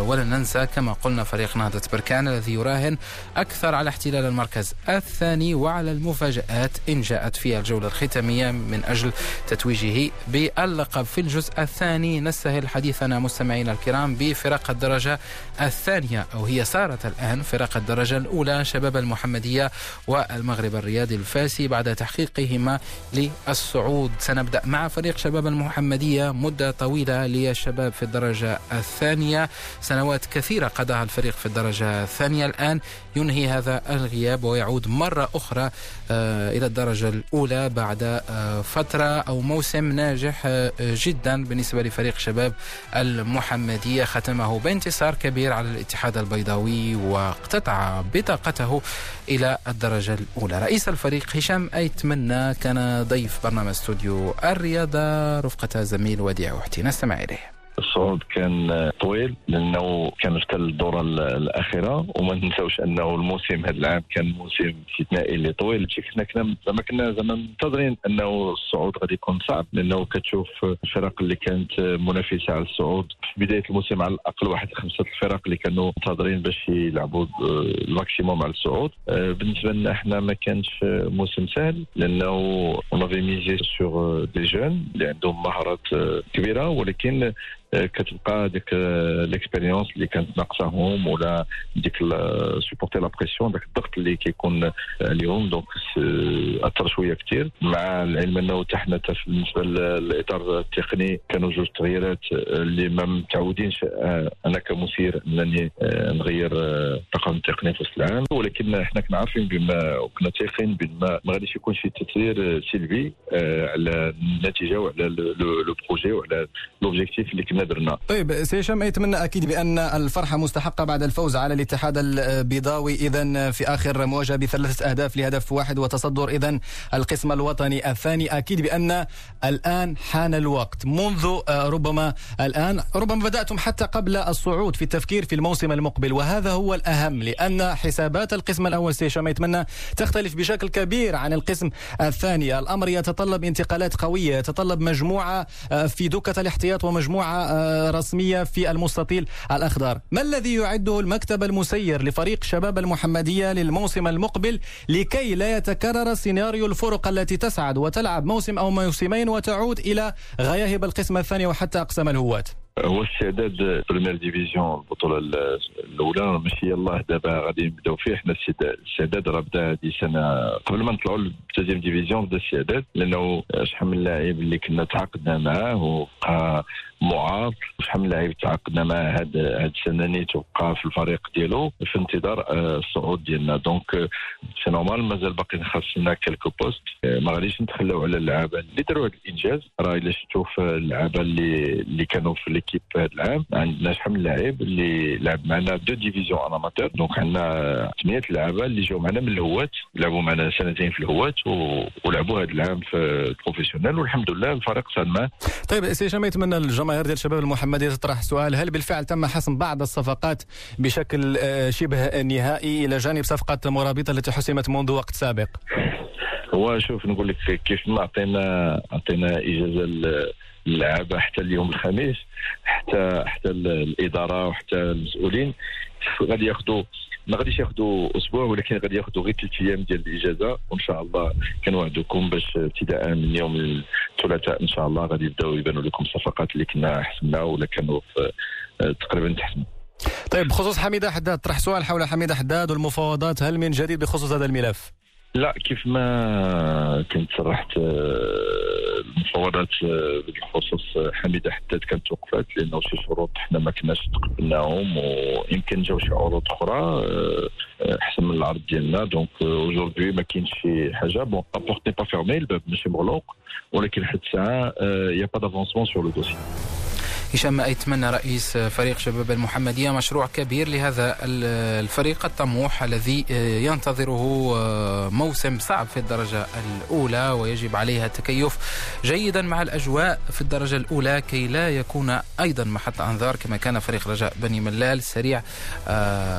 ولن ننسى كما قلنا فريق نهضة بركان الذي يراهن أكثر على احتلال المركز الثاني وعلى المفاجآت إن جاءت في الجولة الختامية من أجل تتويجه باللقب. في الجزء الثاني نستهل حديثنا مستمعينا الكرام بفرق الدرجة الثانية أو هي صارت الآن فرق الدرجة الأولى شباب المحمدية والمغرب الرياضي الفاسي بعد تحقيقهما للصعود. سنبدأ مع فريق شباب المحمدية مدة طويلة للشباب في الدرجة الثانية. سنوات كثيرة قضاها الفريق في الدرجة الثانية. الآن ينهي هذا الغياب ويعود مرة أخرى آه، إلى الدرجة الأولى بعد آه، فترة أو موسم ناجح آه، جدا بالنسبة لفريق شباب المحمدية. ختمه بانتصار كبير على الاتحاد البيضاوي واقتطع بطاقته إلى الدرجة الأولى. رئيس الفريق هشام أيتمنى كان ضيف برنامج استوديو الرياضة رفقة زميل وديع وحتي نستمع إليه. الصعود كان طويل لأنه كانت الدورة الأخيرة وما ننساوش أنه الموسم هذا العام كان موسم استثنائي اللي طويل. كنا كنا زعما كنا زعما منتظرين أنه الصعود غادي يكون صعب لأنه كتشوف الفرق اللي كانت منافسة على الصعود في بداية الموسم على الأقل واحد خمسة الفرق اللي كانوا منتظرين باش يلعبوا ال maximum على الصعود. بالنسبة لنا إحنا ما كانش موسم سهل لأنه on misait sur des jeunes اللي عندهم مهارات كبيرة ولكن كتبقى ديك l'expérience اللي كانت ناقصاهم ولا ديك supporter la pression داك الضغط اللي كيكون عليهم donc اثر شوية كثير مع العلم انه حتى حنا بالنسبة للاطار التقني كانوا جوج تغييرات اللي ما متعودينش أنا كمسير انني نغير الطاقم التقني في وسط العام ولكن حنا كنا عارفين بما وكنا تايقين بما ما غاديش يكون شي تاثير سلبي على النتيجه وعلى le projet وعلى l'objectif اللي كنا درنا طيب سي هشام يتمنى أكيد بأن الفرحة مستحقة بعد الفوز على الاتحاد البيضاوي. اذا في آخر مواجهة بثلاثة أهداف لهدف واحد وتصدر اذا القسم الوطني الثاني. أكيد بأن الآن حان الوقت. منذ آه، ربما الآن ربما بدأتم حتى قبل الصعود في التفكير في الموسم المقبل وهذا هو الأهم لأن حسابات القسم الأول سي هشام يتمنى تختلف بشكل كبير عن القسم الثاني. الأمر يتطلب انتقالات قوية يتطلب مجموعة آه، في دكة الاحتياط ومجموعة رسمية في المستطيل الأخضر. ما الذي يعده المكتب المسير لفريق شباب المحمدية للموسم المقبل لكي لا يتكرر سيناريو الفرق التي تصعد وتلعب موسم أو موسمين وتعود إلى غياهب القسم الثاني وحتى أقسام الهواة هو استعداد première division البطولة الأولى. ماشي يلاه دابا غادي نبداو فيه. حنا الاستعداد راه بدأ هذه سنه قبل ما نطلعوا لل deuxième division بدا الاستعداد لأنه شحال من لاعب اللي كنا تعاقدنا معاه وبقى معار شحال من لاعب تعاقدنا معاه هاد هاد السنة نيت وبقى في الفريق ديالو في انتظار آه، الصعود ديالنا. donc c'est normal مازال باقي خاصنا quelques postes. ما غاديش نتخلاو على اللعابة اللي داروا هذا الإنجاز. راه إلا شفتوا في اللعابة اللي اللي كانوا في l'équipe هذا العام عندنا شحال من لاعب اللي لعب معنا deux divisions en amateur donc عندنا ثمانيه لعابة اللي جاوا معنا من الهوات لعبوا معنا سنتين في الهوات. ولعبوا هذا العام في ال professionnel والحمد لله الفريق معاه طيب سي هشام يتمنى الجماهير ديال الشباب المحمدي تطرح سؤال هل بالفعل تم حسم بعض الصفقات بشكل آه، شبه نهائي إلى جانب صفقه مرابطه التي حسمت منذ وقت سابق؟ هو شوف نقول لك كيف ما اعطينا اعطينا إجازة اللعابه حتى اليوم الخميس حتى حتى الإدارة وحتى المسؤولين غادي ياخذوا ما غاديش ياخذوا أسبوع ولكن غادي ياخذوا غير ثلاث أيام ديال الإجازة وإن شاء الله كنوعدكم باش ابتداء من يوم الثلاثاء إن شاء الله غادي يبداو يبانوا لكم الصفقات اللي كنا حسبنا ولا كانوا تقريبا تحسبوا طيب بخصوص حميدة حداد طرح سؤال حول حميدة حداد والمفاوضات هل من جديد بخصوص هذا الملف؟ لا كيف ما كنت صرحت آه، المفاوضات آه، بخصوص حميده حداد كانت توقفت لأنه شي شروط حنا ما كناش تقبلناهم ويمكن جاو شي عروض أخرى آه، أحسن من العرض ديالنا. donc aujourd'hui ما كاينش شي حاجة. bon porte n'est pas fermée الباب ماشي مغلوق ولكن حتى الساعة y a pas d'avancement sur le dossier هشام يتمنى رئيس فريق شباب المحمدية. مشروع كبير لهذا الفريق الطموح الذي ينتظره موسم صعب في الدرجة الأولى ويجب عليها التكيف جيدا مع الأجواء في الدرجة الأولى كي لا يكون أيضا محط أنظار كما كان فريق رجاء بني ملال سريع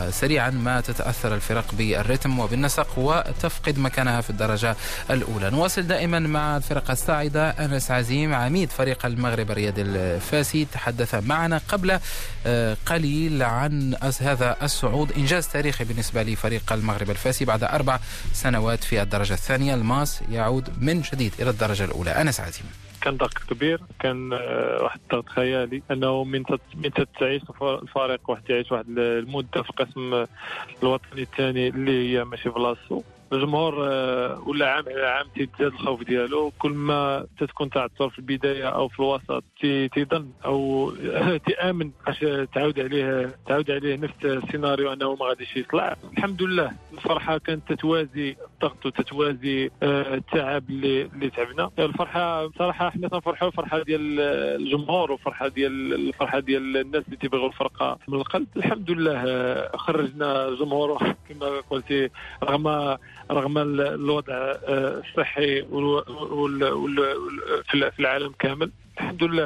سريعا ما تتأثر الفرق بالرتم وبالنسق وتفقد مكانها في الدرجة الأولى. نواصل دائما مع الفرق الصاعدة أنس عزيم عميد فريق المغرب الرياضي الفاسي. تحدث معنا قبل آه، قليل عن هذا الصعود إنجاز تاريخي بالنسبة لفريق المغرب الفاسي بعد أربع سنوات في الدرجة الثانية. الماس يعود من جديد إلى الدرجة الأولى. أنس عزيم كان ضغط كبير كان آه، واحد الضغط خيالي أنه من من تعيش الفريق واحد تعيش واحد المدة في القسم الوطني الثاني اللي هي ماشي بلاصتو الجمهور آه، ولا عام على عام تيزداد الخوف ديالو. كل ما تتكون تعثر في البداية أو في الوسط تيظن أو <laughs> تامن باش تعاود عليه تعاود عليه نفس السيناريو أنه ما غاديش يطلع. الحمد لله. الفرحة كانت تتوازي الضغط وتتوازي آه، التعب اللي اللي تعبنا. الفرحة بصراحه حنا تنفرحوا الفرحه ديال الجمهور وفرحة ديال الفرحة ديال الناس اللي تيبغيو الفرقة من القلب. الحمد لله آه، خرجنا الجمهور. <laughs> كما قلتي رغم رغم الوضع آه، الصحي في العالم كامل. الحمد لله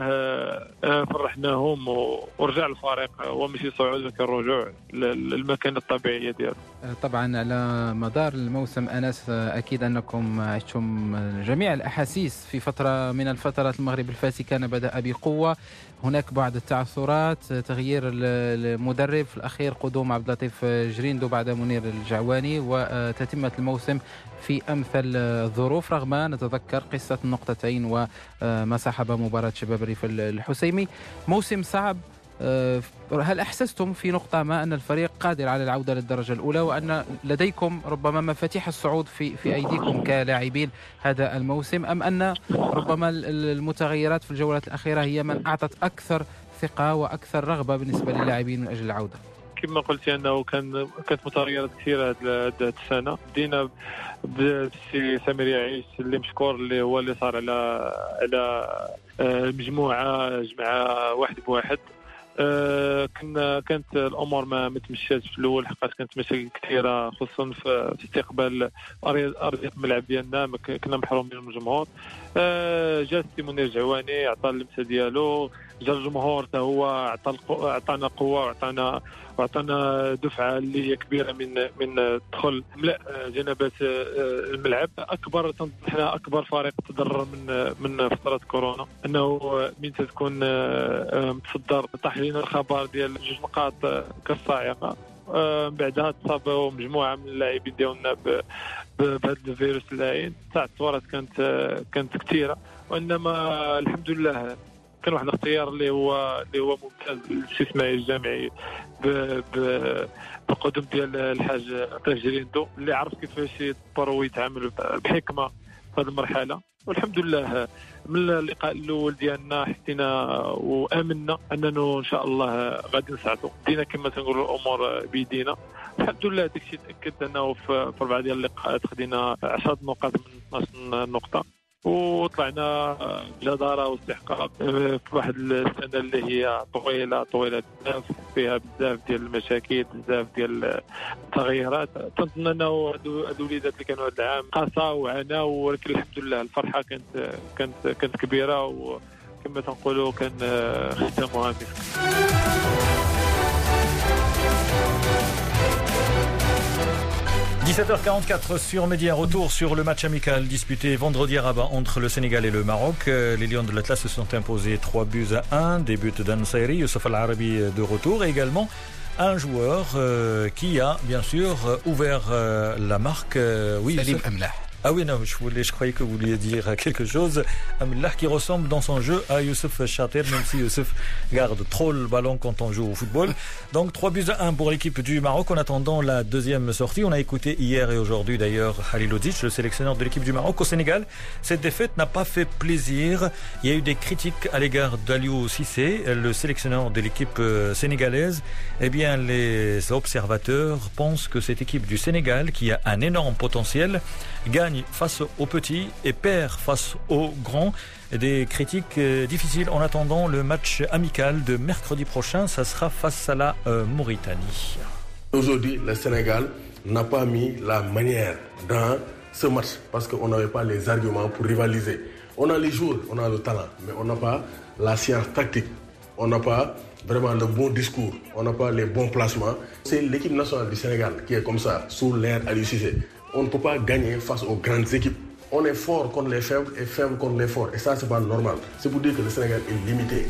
فرحناهم ورجع الفريق. هو ماشي صعود لكن الرجوع للمكان الطبيعية ديالو. طبعا على مدار الموسم أنس أكيد أنكم عشتم جميع الأحاسيس في فترة من الفترات. المغرب الفاسي كان بدا بقوة. هناك بعض التعثرات تغيير المدرب في الأخير قدوم عبد اللطيف جريندو بعد منير الجعواني وتتمه الموسم في أمثل الظروف. رغم نتذكر قصة النقطتين وما صاحب مباراة شباب الريف الحسيمي. موسم صعب هل أحسستم في نقطة ما أن الفريق قادر على العودة للدرجة الأولى وأن لديكم ربما مفاتيح الصعود في في أيديكم كلاعبين هذا الموسم أم أن ربما المتغيرات في الجولات الأخيرة هي من أعطت أكثر ثقة وأكثر رغبة بالنسبة للاعبين من أجل العودة؟ كما قلت أنه كان كانت متغيرات كثيرة هذه السنة بدينا بسي سمير يعيش اللي مشكور اللي هو اللي صار على على آه، مجموعة جمعة واحد بواحد آه، كنا كانت الأمور ما متمشاتش في الأول حقاش كانت مشاكل كثيرة خصوصا في استقبال أرضية الملعب ديالنا كنا محرومين من الجمهور. آه، جا جواني عطى اللمسة ديالو. الجمهور حتى هو عطى عطانا قوة وعطانا وعطانا دفعة اللي هي كبيرة من من دخل ملء جنبات الملعب. أكبر إحنا أكبر فريق تضرر من من فترة كورونا. أنه من تكون متصدر طاح لنا الخبر ديال جوج نقاط كالصاعقة. من بعدها تصابوا مجموعة من اللاعبين ديالنا بهذا الفيروس اللاعين التعثرات كانت كانت كثيرة. وإنما الحمد لله كان واحد الاختيار اللي هو اللي هو ممتاز الاستثماري الجامعي بقدم ديال الحاج عطيه جريندو اللي عرف كيفاش يدبر ويتعامل بحكمة في هذه المرحلة. والحمد لله من اللقاء الأول ديالنا حسينا وآمنا أننا إن شاء الله غادي نساعدوا دينا كما تنقولوا الأمور بيدينا. الحمد لله داك الشيء تاكد أنه في اربعه ديال اللقاءات خدينا 10 نقاط من 12 نقطة. وطلعنا جدارة واستحقاق. في واحد السنة اللي هي طويلة طويلة بزاف فيها بزاف ديال المشاكل بزاف ديال التغيرات تنظن انه الوليدات اللي كانوا هذا العام قاسى وعاناو ولكن الحمد لله الفرحة كانت كانت كانت كبيرة وكما تنقولوا كان ختامها مسك 17h44 sur Média, retour sur le match amical disputé vendredi à Rabat entre le Sénégal et le Maroc. Euh, les Lions de l'Atlas se sont imposés 3 buts à 1, des buts d'Ansairi, Youssef Al-Arabi de retour et également un joueur euh, qui a bien sûr ouvert euh, la marque. oui, Salim Amlah. Ah oui, non, je, voulais, je croyais que vous vouliez dire quelque chose. Amillah qui ressemble dans son jeu à Youssef Chater, même si Youssef garde trop le ballon quand on joue au football. Donc 3 buts à 1 pour l'équipe du Maroc en attendant la deuxième sortie. On a écouté hier et aujourd'hui d'ailleurs Halilodzic, le sélectionneur de l'équipe du Maroc au Sénégal. Cette défaite n'a pas fait plaisir. Il y a eu des critiques à l'égard d'Aliou Sissé, le sélectionneur de l'équipe euh, sénégalaise. Eh bien, les observateurs pensent que cette équipe du Sénégal, qui a un énorme potentiel, gagne face aux petits et perd face aux grands. Des critiques euh, difficiles en attendant le match amical de mercredi prochain. Ça sera face à la euh, Mauritanie. Aujourd'hui, le Sénégal n'a pas mis la manière dans ce match parce qu'on n'avait pas les arguments pour rivaliser. On a les joueurs, on a le talent, mais on n'a pas la science tactique. On n'a pas vraiment le bon discours. On n'a pas les bons placements. C'est l'équipe nationale du Sénégal qui est comme ça, sous l'air à l'UCC on ne peut pas gagner face aux grandes équipes. On est fort contre les faibles et faible contre les forts. Et ça, c'est pas normal. C'est pour dire que le Sénégal est limité.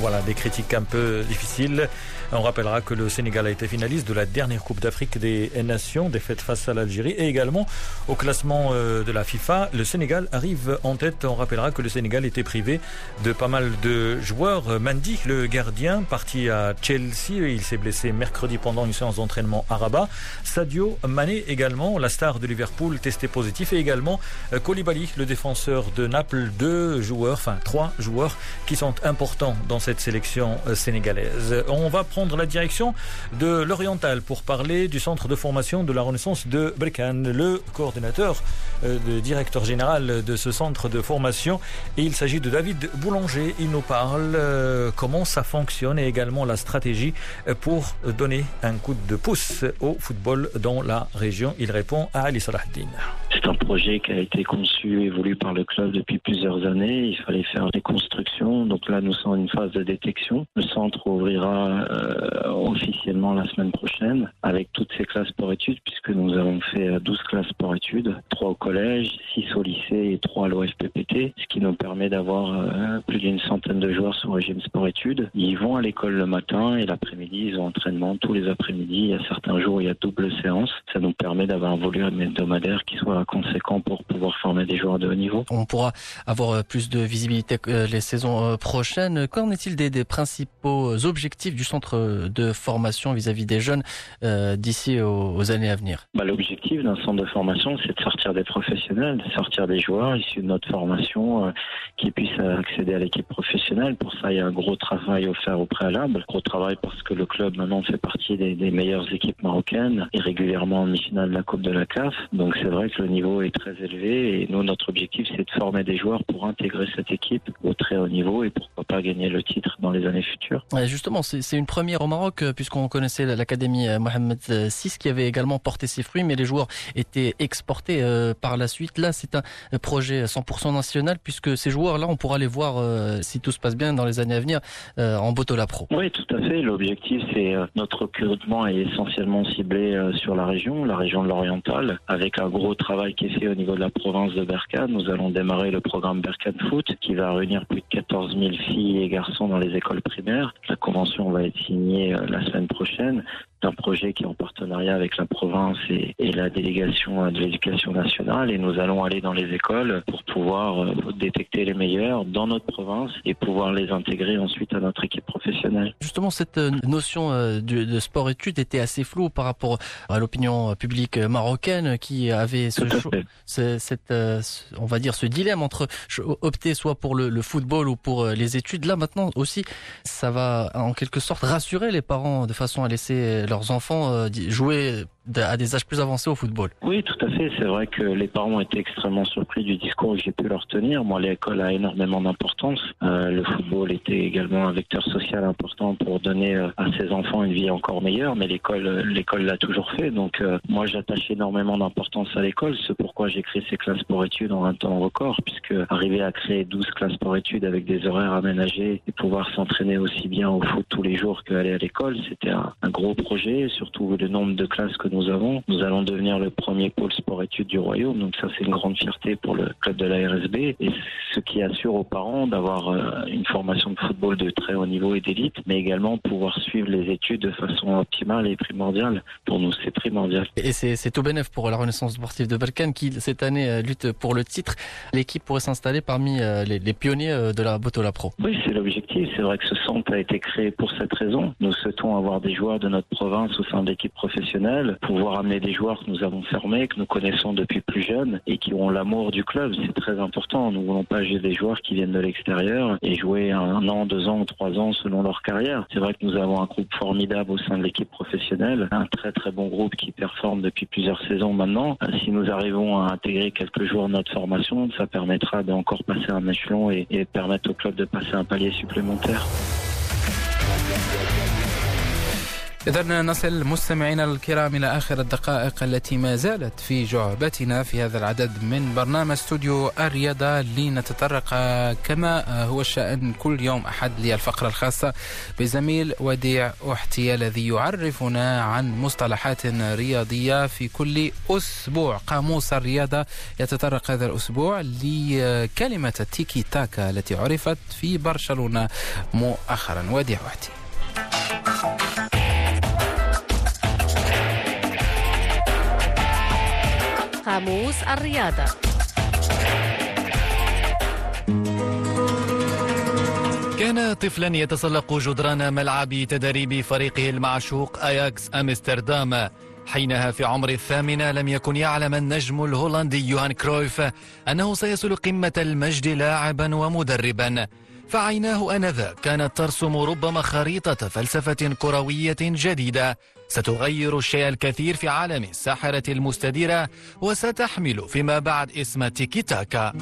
Voilà, des critiques un peu difficiles. On rappellera que le Sénégal a été finaliste de la dernière Coupe d'Afrique des Nations, défaite face à l'Algérie. Et également, au classement euh, de la FIFA, le Sénégal arrive en tête. On rappellera que le Sénégal était privé de pas mal de joueurs. Mandy, le gardien, parti à Chelsea. Il s'est blessé mercredi pendant une séance d'entraînement à Rabat. Sadio Mané également, la star de Liverpool, testé positif. Et également euh, Koulibaly, le défenseur de Naples. Deux joueurs, enfin trois joueurs qui sont importants dans cette sélection euh, sénégalaise. On va la direction de l'Oriental pour parler du centre de formation de la Renaissance de Brecan, le coordinateur, euh, le directeur général de ce centre de formation. Il s'agit de David Boulanger. Il nous parle euh, comment ça fonctionne et également la stratégie pour donner un coup de pouce au football dans la région. Il répond à Ali Salahdin. C'est un projet qui a été conçu et voulu par le club depuis plusieurs années. Il fallait faire des constructions. Donc là, nous sommes en une phase de détection. Le centre ouvrira euh, officiellement la semaine prochaine avec toutes ces classes pour études puisque nous avons fait 12 classes pour études, 3 au collège, 6 au lycée et 3 à l'OFPPT, ce qui nous permet d'avoir euh, plus d'une centaine de joueurs sous régime sport-études. Ils vont à l'école le matin et l'après-midi, ils ont entraînement tous les après-midi. Il y a certains jours, il y a double séance. Ça nous permet d'avoir un volume hebdomadaire qui soit conséquent pour pouvoir former des joueurs de haut niveau. On pourra avoir euh, plus de visibilité les saisons prochaines. Qu'en est-il des, des principaux objectifs du centre de formation vis-à-vis des jeunes euh, d'ici aux, années à venir bah, L'objectif d'un centre de formation, c'est de sortir des professionnels, de sortir des joueurs issus de notre formation euh, qui puissent accéder à l'équipe professionnelle. Pour ça, il y a un gros travail offert au préalable. Gros travail parce que le club maintenant fait partie des, meilleures équipes marocaines et régulièrement en mi-finale de la Coupe de la CAF. Donc c'est vrai que le niveau est très élevé et nous, notre objectif, c'est de former des joueurs pour intégrer cette équipe au très haut niveau et pourquoi pas gagner le titre dans les années futures. justement, c'est une première au Maroc euh, puisqu'on connaissait l'académie euh, Mohamed VI qui avait également porté ses fruits, mais les joueurs étaient exportés euh, par la suite. Là, c'est un projet 100% national puisque ces joueurs-là, on pourra les voir si tout se passe bien dans les années à venir en Botola Pro. Oui, tout à fait. L'objectif, c'est notre recrutement est essentiellement ciblé sur la région, la région de l'Oriental, avec un gros travail qui est fait au niveau de la province de Berkane. Nous allons démarrer le programme Berkane Foot qui va réunir plus de 14 000 filles et garçons dans les écoles primaires. La convention va être signée la semaine prochaine d'un projet qui est en partenariat avec la province et, la délégation de l'éducation nationale et nous allons aller dans les écoles pour pouvoir euh, détecter les meilleurs dans notre province et pouvoir les intégrer ensuite à notre équipe professionnelle. Justement, cette euh, notion euh, de, sport-études était assez floue par rapport à l'opinion publique marocaine qui avait ce, cette, on va dire, ce dilemme entre opter soit pour le, le football ou pour les études. Là, maintenant aussi, ça va en quelque sorte rassurer les parents de façon à laisser leurs enfants euh, jouer à des âges plus avancés au football. Oui, tout à fait. C'est vrai que les parents ont été extrêmement surpris du discours que j'ai pu leur tenir. Moi, l'école a énormément d'importance. Euh, le football était également un vecteur social important pour donner euh, à ses enfants une vie encore meilleure, mais l'école, l'école l'a toujours fait. Donc, moi, j'attache énormément d'importance à l'école. C'est pourquoi j'ai créé ces classes pour études en un temps record, puisque arriver à créer 12 classes pour études avec des horaires aménagés et pouvoir s'entraîner aussi bien au foot tous les jours qu'aller à l'école, c'était un, gros projet surtout le nombre de classes que nous avons. Nous allons devenir le premier pôle sport-études du royaume, donc ça c'est une grande fierté pour le club de la RSB et ce qui assure aux parents d'avoir euh, une formation de football de très haut niveau et d'élite, mais également pouvoir suivre les études de façon optimale et primordiale. Pour nous, c'est primordial. Et c'est tout bénéf pour la Renaissance sportive de Balkan qui cette année euh, lutte pour le titre. L'équipe pourrait s'installer parmi euh, les, pionniers de la Botola Pro. C'est l'objectif. C'est vrai que ce centre a été créé pour cette raison. Nous souhaitons avoir des joueurs de notre province au sein de l'équipe professionnelle, pouvoir amener des joueurs que nous avons fermés, que nous connaissons depuis plus jeunes et qui ont l'amour du club. C'est très important. Nous voulons pas jouer des joueurs qui viennent de l'extérieur et jouer un an, deux ans trois ans selon leur carrière. C'est vrai que nous avons un groupe formidable au sein de l'équipe professionnelle, un très très bon groupe qui performe depuis plusieurs saisons maintenant. Si nous arrivons à intégrer quelques jours notre formation, ça permettra d'encore passer un échelon et, et permettre au club de passer un palier supplémentaire. إذا نصل مستمعينا الكرام إلى آخر الدقائق التي ما زالت في جعبتنا في هذا العدد من برنامج استوديو الرياضة لنتطرق كما هو الشأن كل يوم أحد للفقرة الخاصة بزميل وديع أحتي الذي يعرفنا عن مصطلحات رياضية في كل أسبوع. قاموس الرياضة يتطرق هذا الأسبوع لكلمة التيكي تاكا التي عرفت في برشلونة مؤخرا. وديع أحتي. قاموس الرياضة. كان طفلا يتسلق جدران ملعب تدريب فريقه المعشوق أياكس أمستردام. حينها في عمر الثامنة لم يكن يعلم النجم الهولندي يوهان كرويف أنه سيصل قمة المجد لاعبا ومدربا. فعيناه آنذاك كانت ترسم ربما خريطة فلسفة كروية جديدة ستغير الشيء الكثير في عالم الساحرة المستديرة وستحمل فيما بعد اسم تيكي تاكا.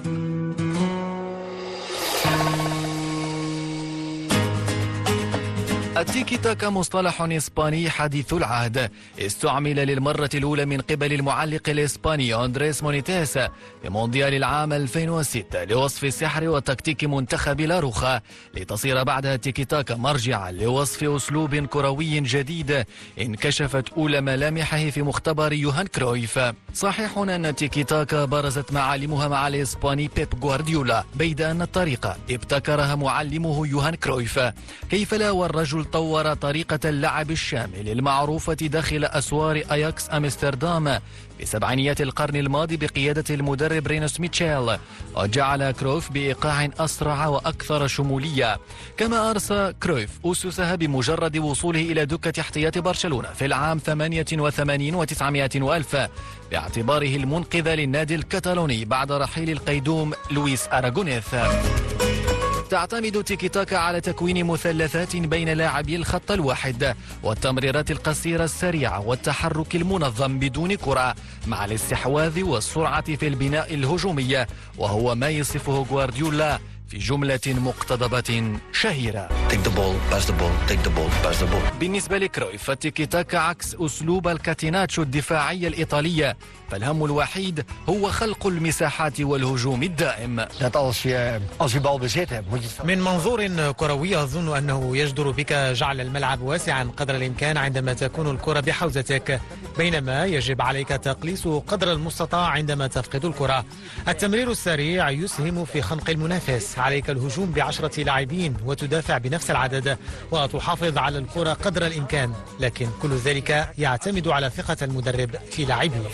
التيكي تاكا مصطلح إسباني حديث العهد. استعمل للمرة الأولى من قبل المعلق الإسباني أندريس مونيتيس في مونديال العام 2006 لوصف السحر وتكتيك منتخب لاروخا لتصير بعدها تيكي تاكا مرجعا لوصف أسلوب كروي جديد. انكشفت أولى ملامحه في مختبر يوهان كرويف. صحيح أن تيكي تاكا برزت معالمها مع الإسباني بيب غوارديولا بيد أن الطريقة ابتكرها معلمه يوهان كرويف. كيف لا والرجل طور طريقة اللعب الشامل المعروفة داخل أسوار أياكس أمستردام بسبعينيات القرن الماضي بقيادة المدرب رينوس ميتشيلز وجعل كرويف بإيقاع أسرع وأكثر شمولية. كما أرسى كرويف أسسها بمجرد وصوله إلى دكة احتياط برشلونة في العام 88 و900 وألف باعتباره المنقذ للنادي الكتالوني بعد رحيل القيدوم لويس أراغونيث. تعتمد تيكي تاكا على تكوين مثلثات بين لاعبي الخط الواحد والتمريرات القصيرة السريعة والتحرك المنظم بدون كرة مع الاستحواذ والسرعة في البناء الهجومي وهو ما يصفه غوارديولا. في جملة مقتضبة شهيرة. Take the ball, pass the ball, take the ball, pass the ball. بالنسبة لكرويف فالتيكي تاكا عكس أسلوب الكاتيناتشو الدفاعية الإيطالية فالهم الوحيد هو خلق المساحات والهجوم الدائم. من منظور كروي أظن أنه يجدر بك جعل الملعب واسعا قدر الإمكان عندما تكون الكرة بحوزتك. بينما يجب عليك تقليص قدر المستطاع عندما تفقد الكرة. التمرير السريع يسهم في خنق المنافس. عليك الهجوم بعشرة لاعبين وتدافع بنفس العدد وتحافظ على الكرة قدر الإمكان لكن كل ذلك يعتمد على ثقة المدرب في لاعبيه.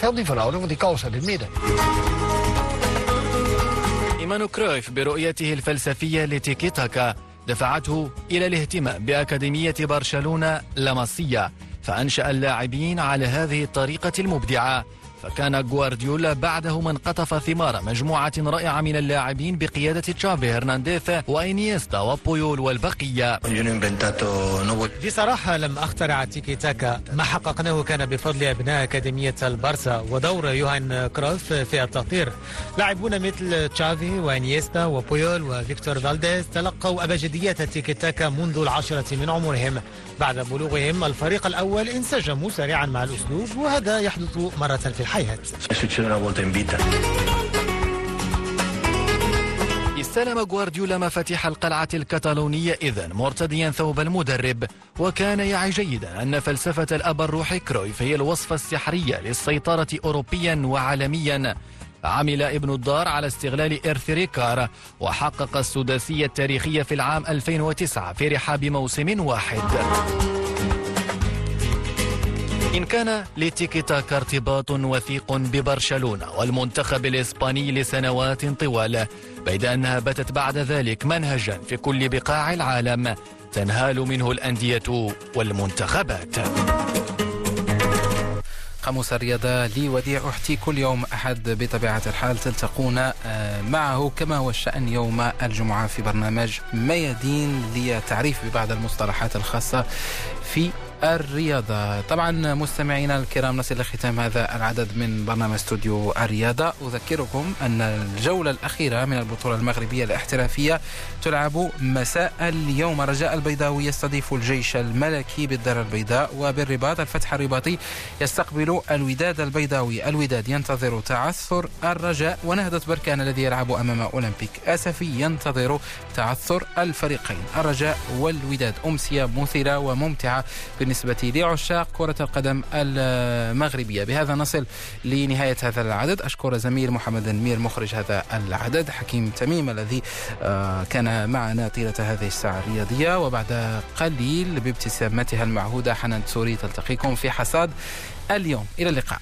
إيمان كرويف برؤيته الفلسفية لتيكي تاكا دفعته إلى الاهتمام بأكاديمية برشلونة لاماسيا فأنشأ اللاعبين على هذه الطريقة المبدعة فكان غوارديولا بعده من قطف ثمار مجموعة رائعة من اللاعبين بقيادة تشافي هرنانديز وإنيستا وبويول والبقية. بصراحة لم أخترع تيكي تاكا. ما حققناه كان بفضل أبناء أكاديمية البارسا ودور يوهان كرويف في التأطير لاعبون مثل تشافي وإنيستا وبويول وفيكتور فالديز تلقوا أبجدية تيكي تاكا منذ العاشرة من عمرهم. بعد بلوغهم الفريق الأول انسجموا سريعا مع الأسلوب وهذا يحدث مرة في الحياة استلم غوارديولا مفاتيح القلعة الكتالونية إذن مرتديا ثوب المدرب وكان يعي جيدا أن فلسفة الأب الروحي كرويف هي الوصفة السحرية للسيطرة أوروبيا وعالميا. عمل ابن الدار على استغلال إرث ريكار وحقق السداسية التاريخية في العام 2009 في رحاب موسم واحد. إن كان لتيكي تاكا ارتباط وثيق ببرشلونة والمنتخب الإسباني لسنوات طوال بيد أنها باتت بعد ذلك منهجا في كل بقاع العالم تنهال منه الأندية والمنتخبات. قاموس الرياضة لوديع أحتي كل يوم أحد بطبيعة الحال تلتقون آه، معه كما هو الشأن يوم الجمعة في برنامج ميادين لتعريف ببعض المصطلحات الخاصة في الرياضة. طبعا مستمعينا الكرام نصل لختام هذا العدد من برنامج استوديو الرياضة. أذكركم أن الجولة الأخيرة من البطولة المغربية الاحترافية تلعب مساء اليوم. رجاء البيضاوي يستضيف الجيش الملكي بالدار البيضاء وبالرباط الفتح الرباطي يستقبل الوداد البيضاوي. الوداد ينتظر تعثر الرجاء ونهضة بركان الذي يلعب أمام أولمبيك أسفي ينتظر تعثر الفريقين. الرجاء والوداد أمسية مثيرة وممتعة بالنسبة لعشاق كرة القدم المغربية. بهذا نصل لنهاية هذا العدد. أشكر زميل محمد المير مخرج هذا العدد حكيم تميم الذي آه، كان معنا طيلة هذه الساعة الرياضية. وبعد قليل بابتسامتها المعهودة حنان سوري تلتقيكم في حصاد اليوم. إلى اللقاء.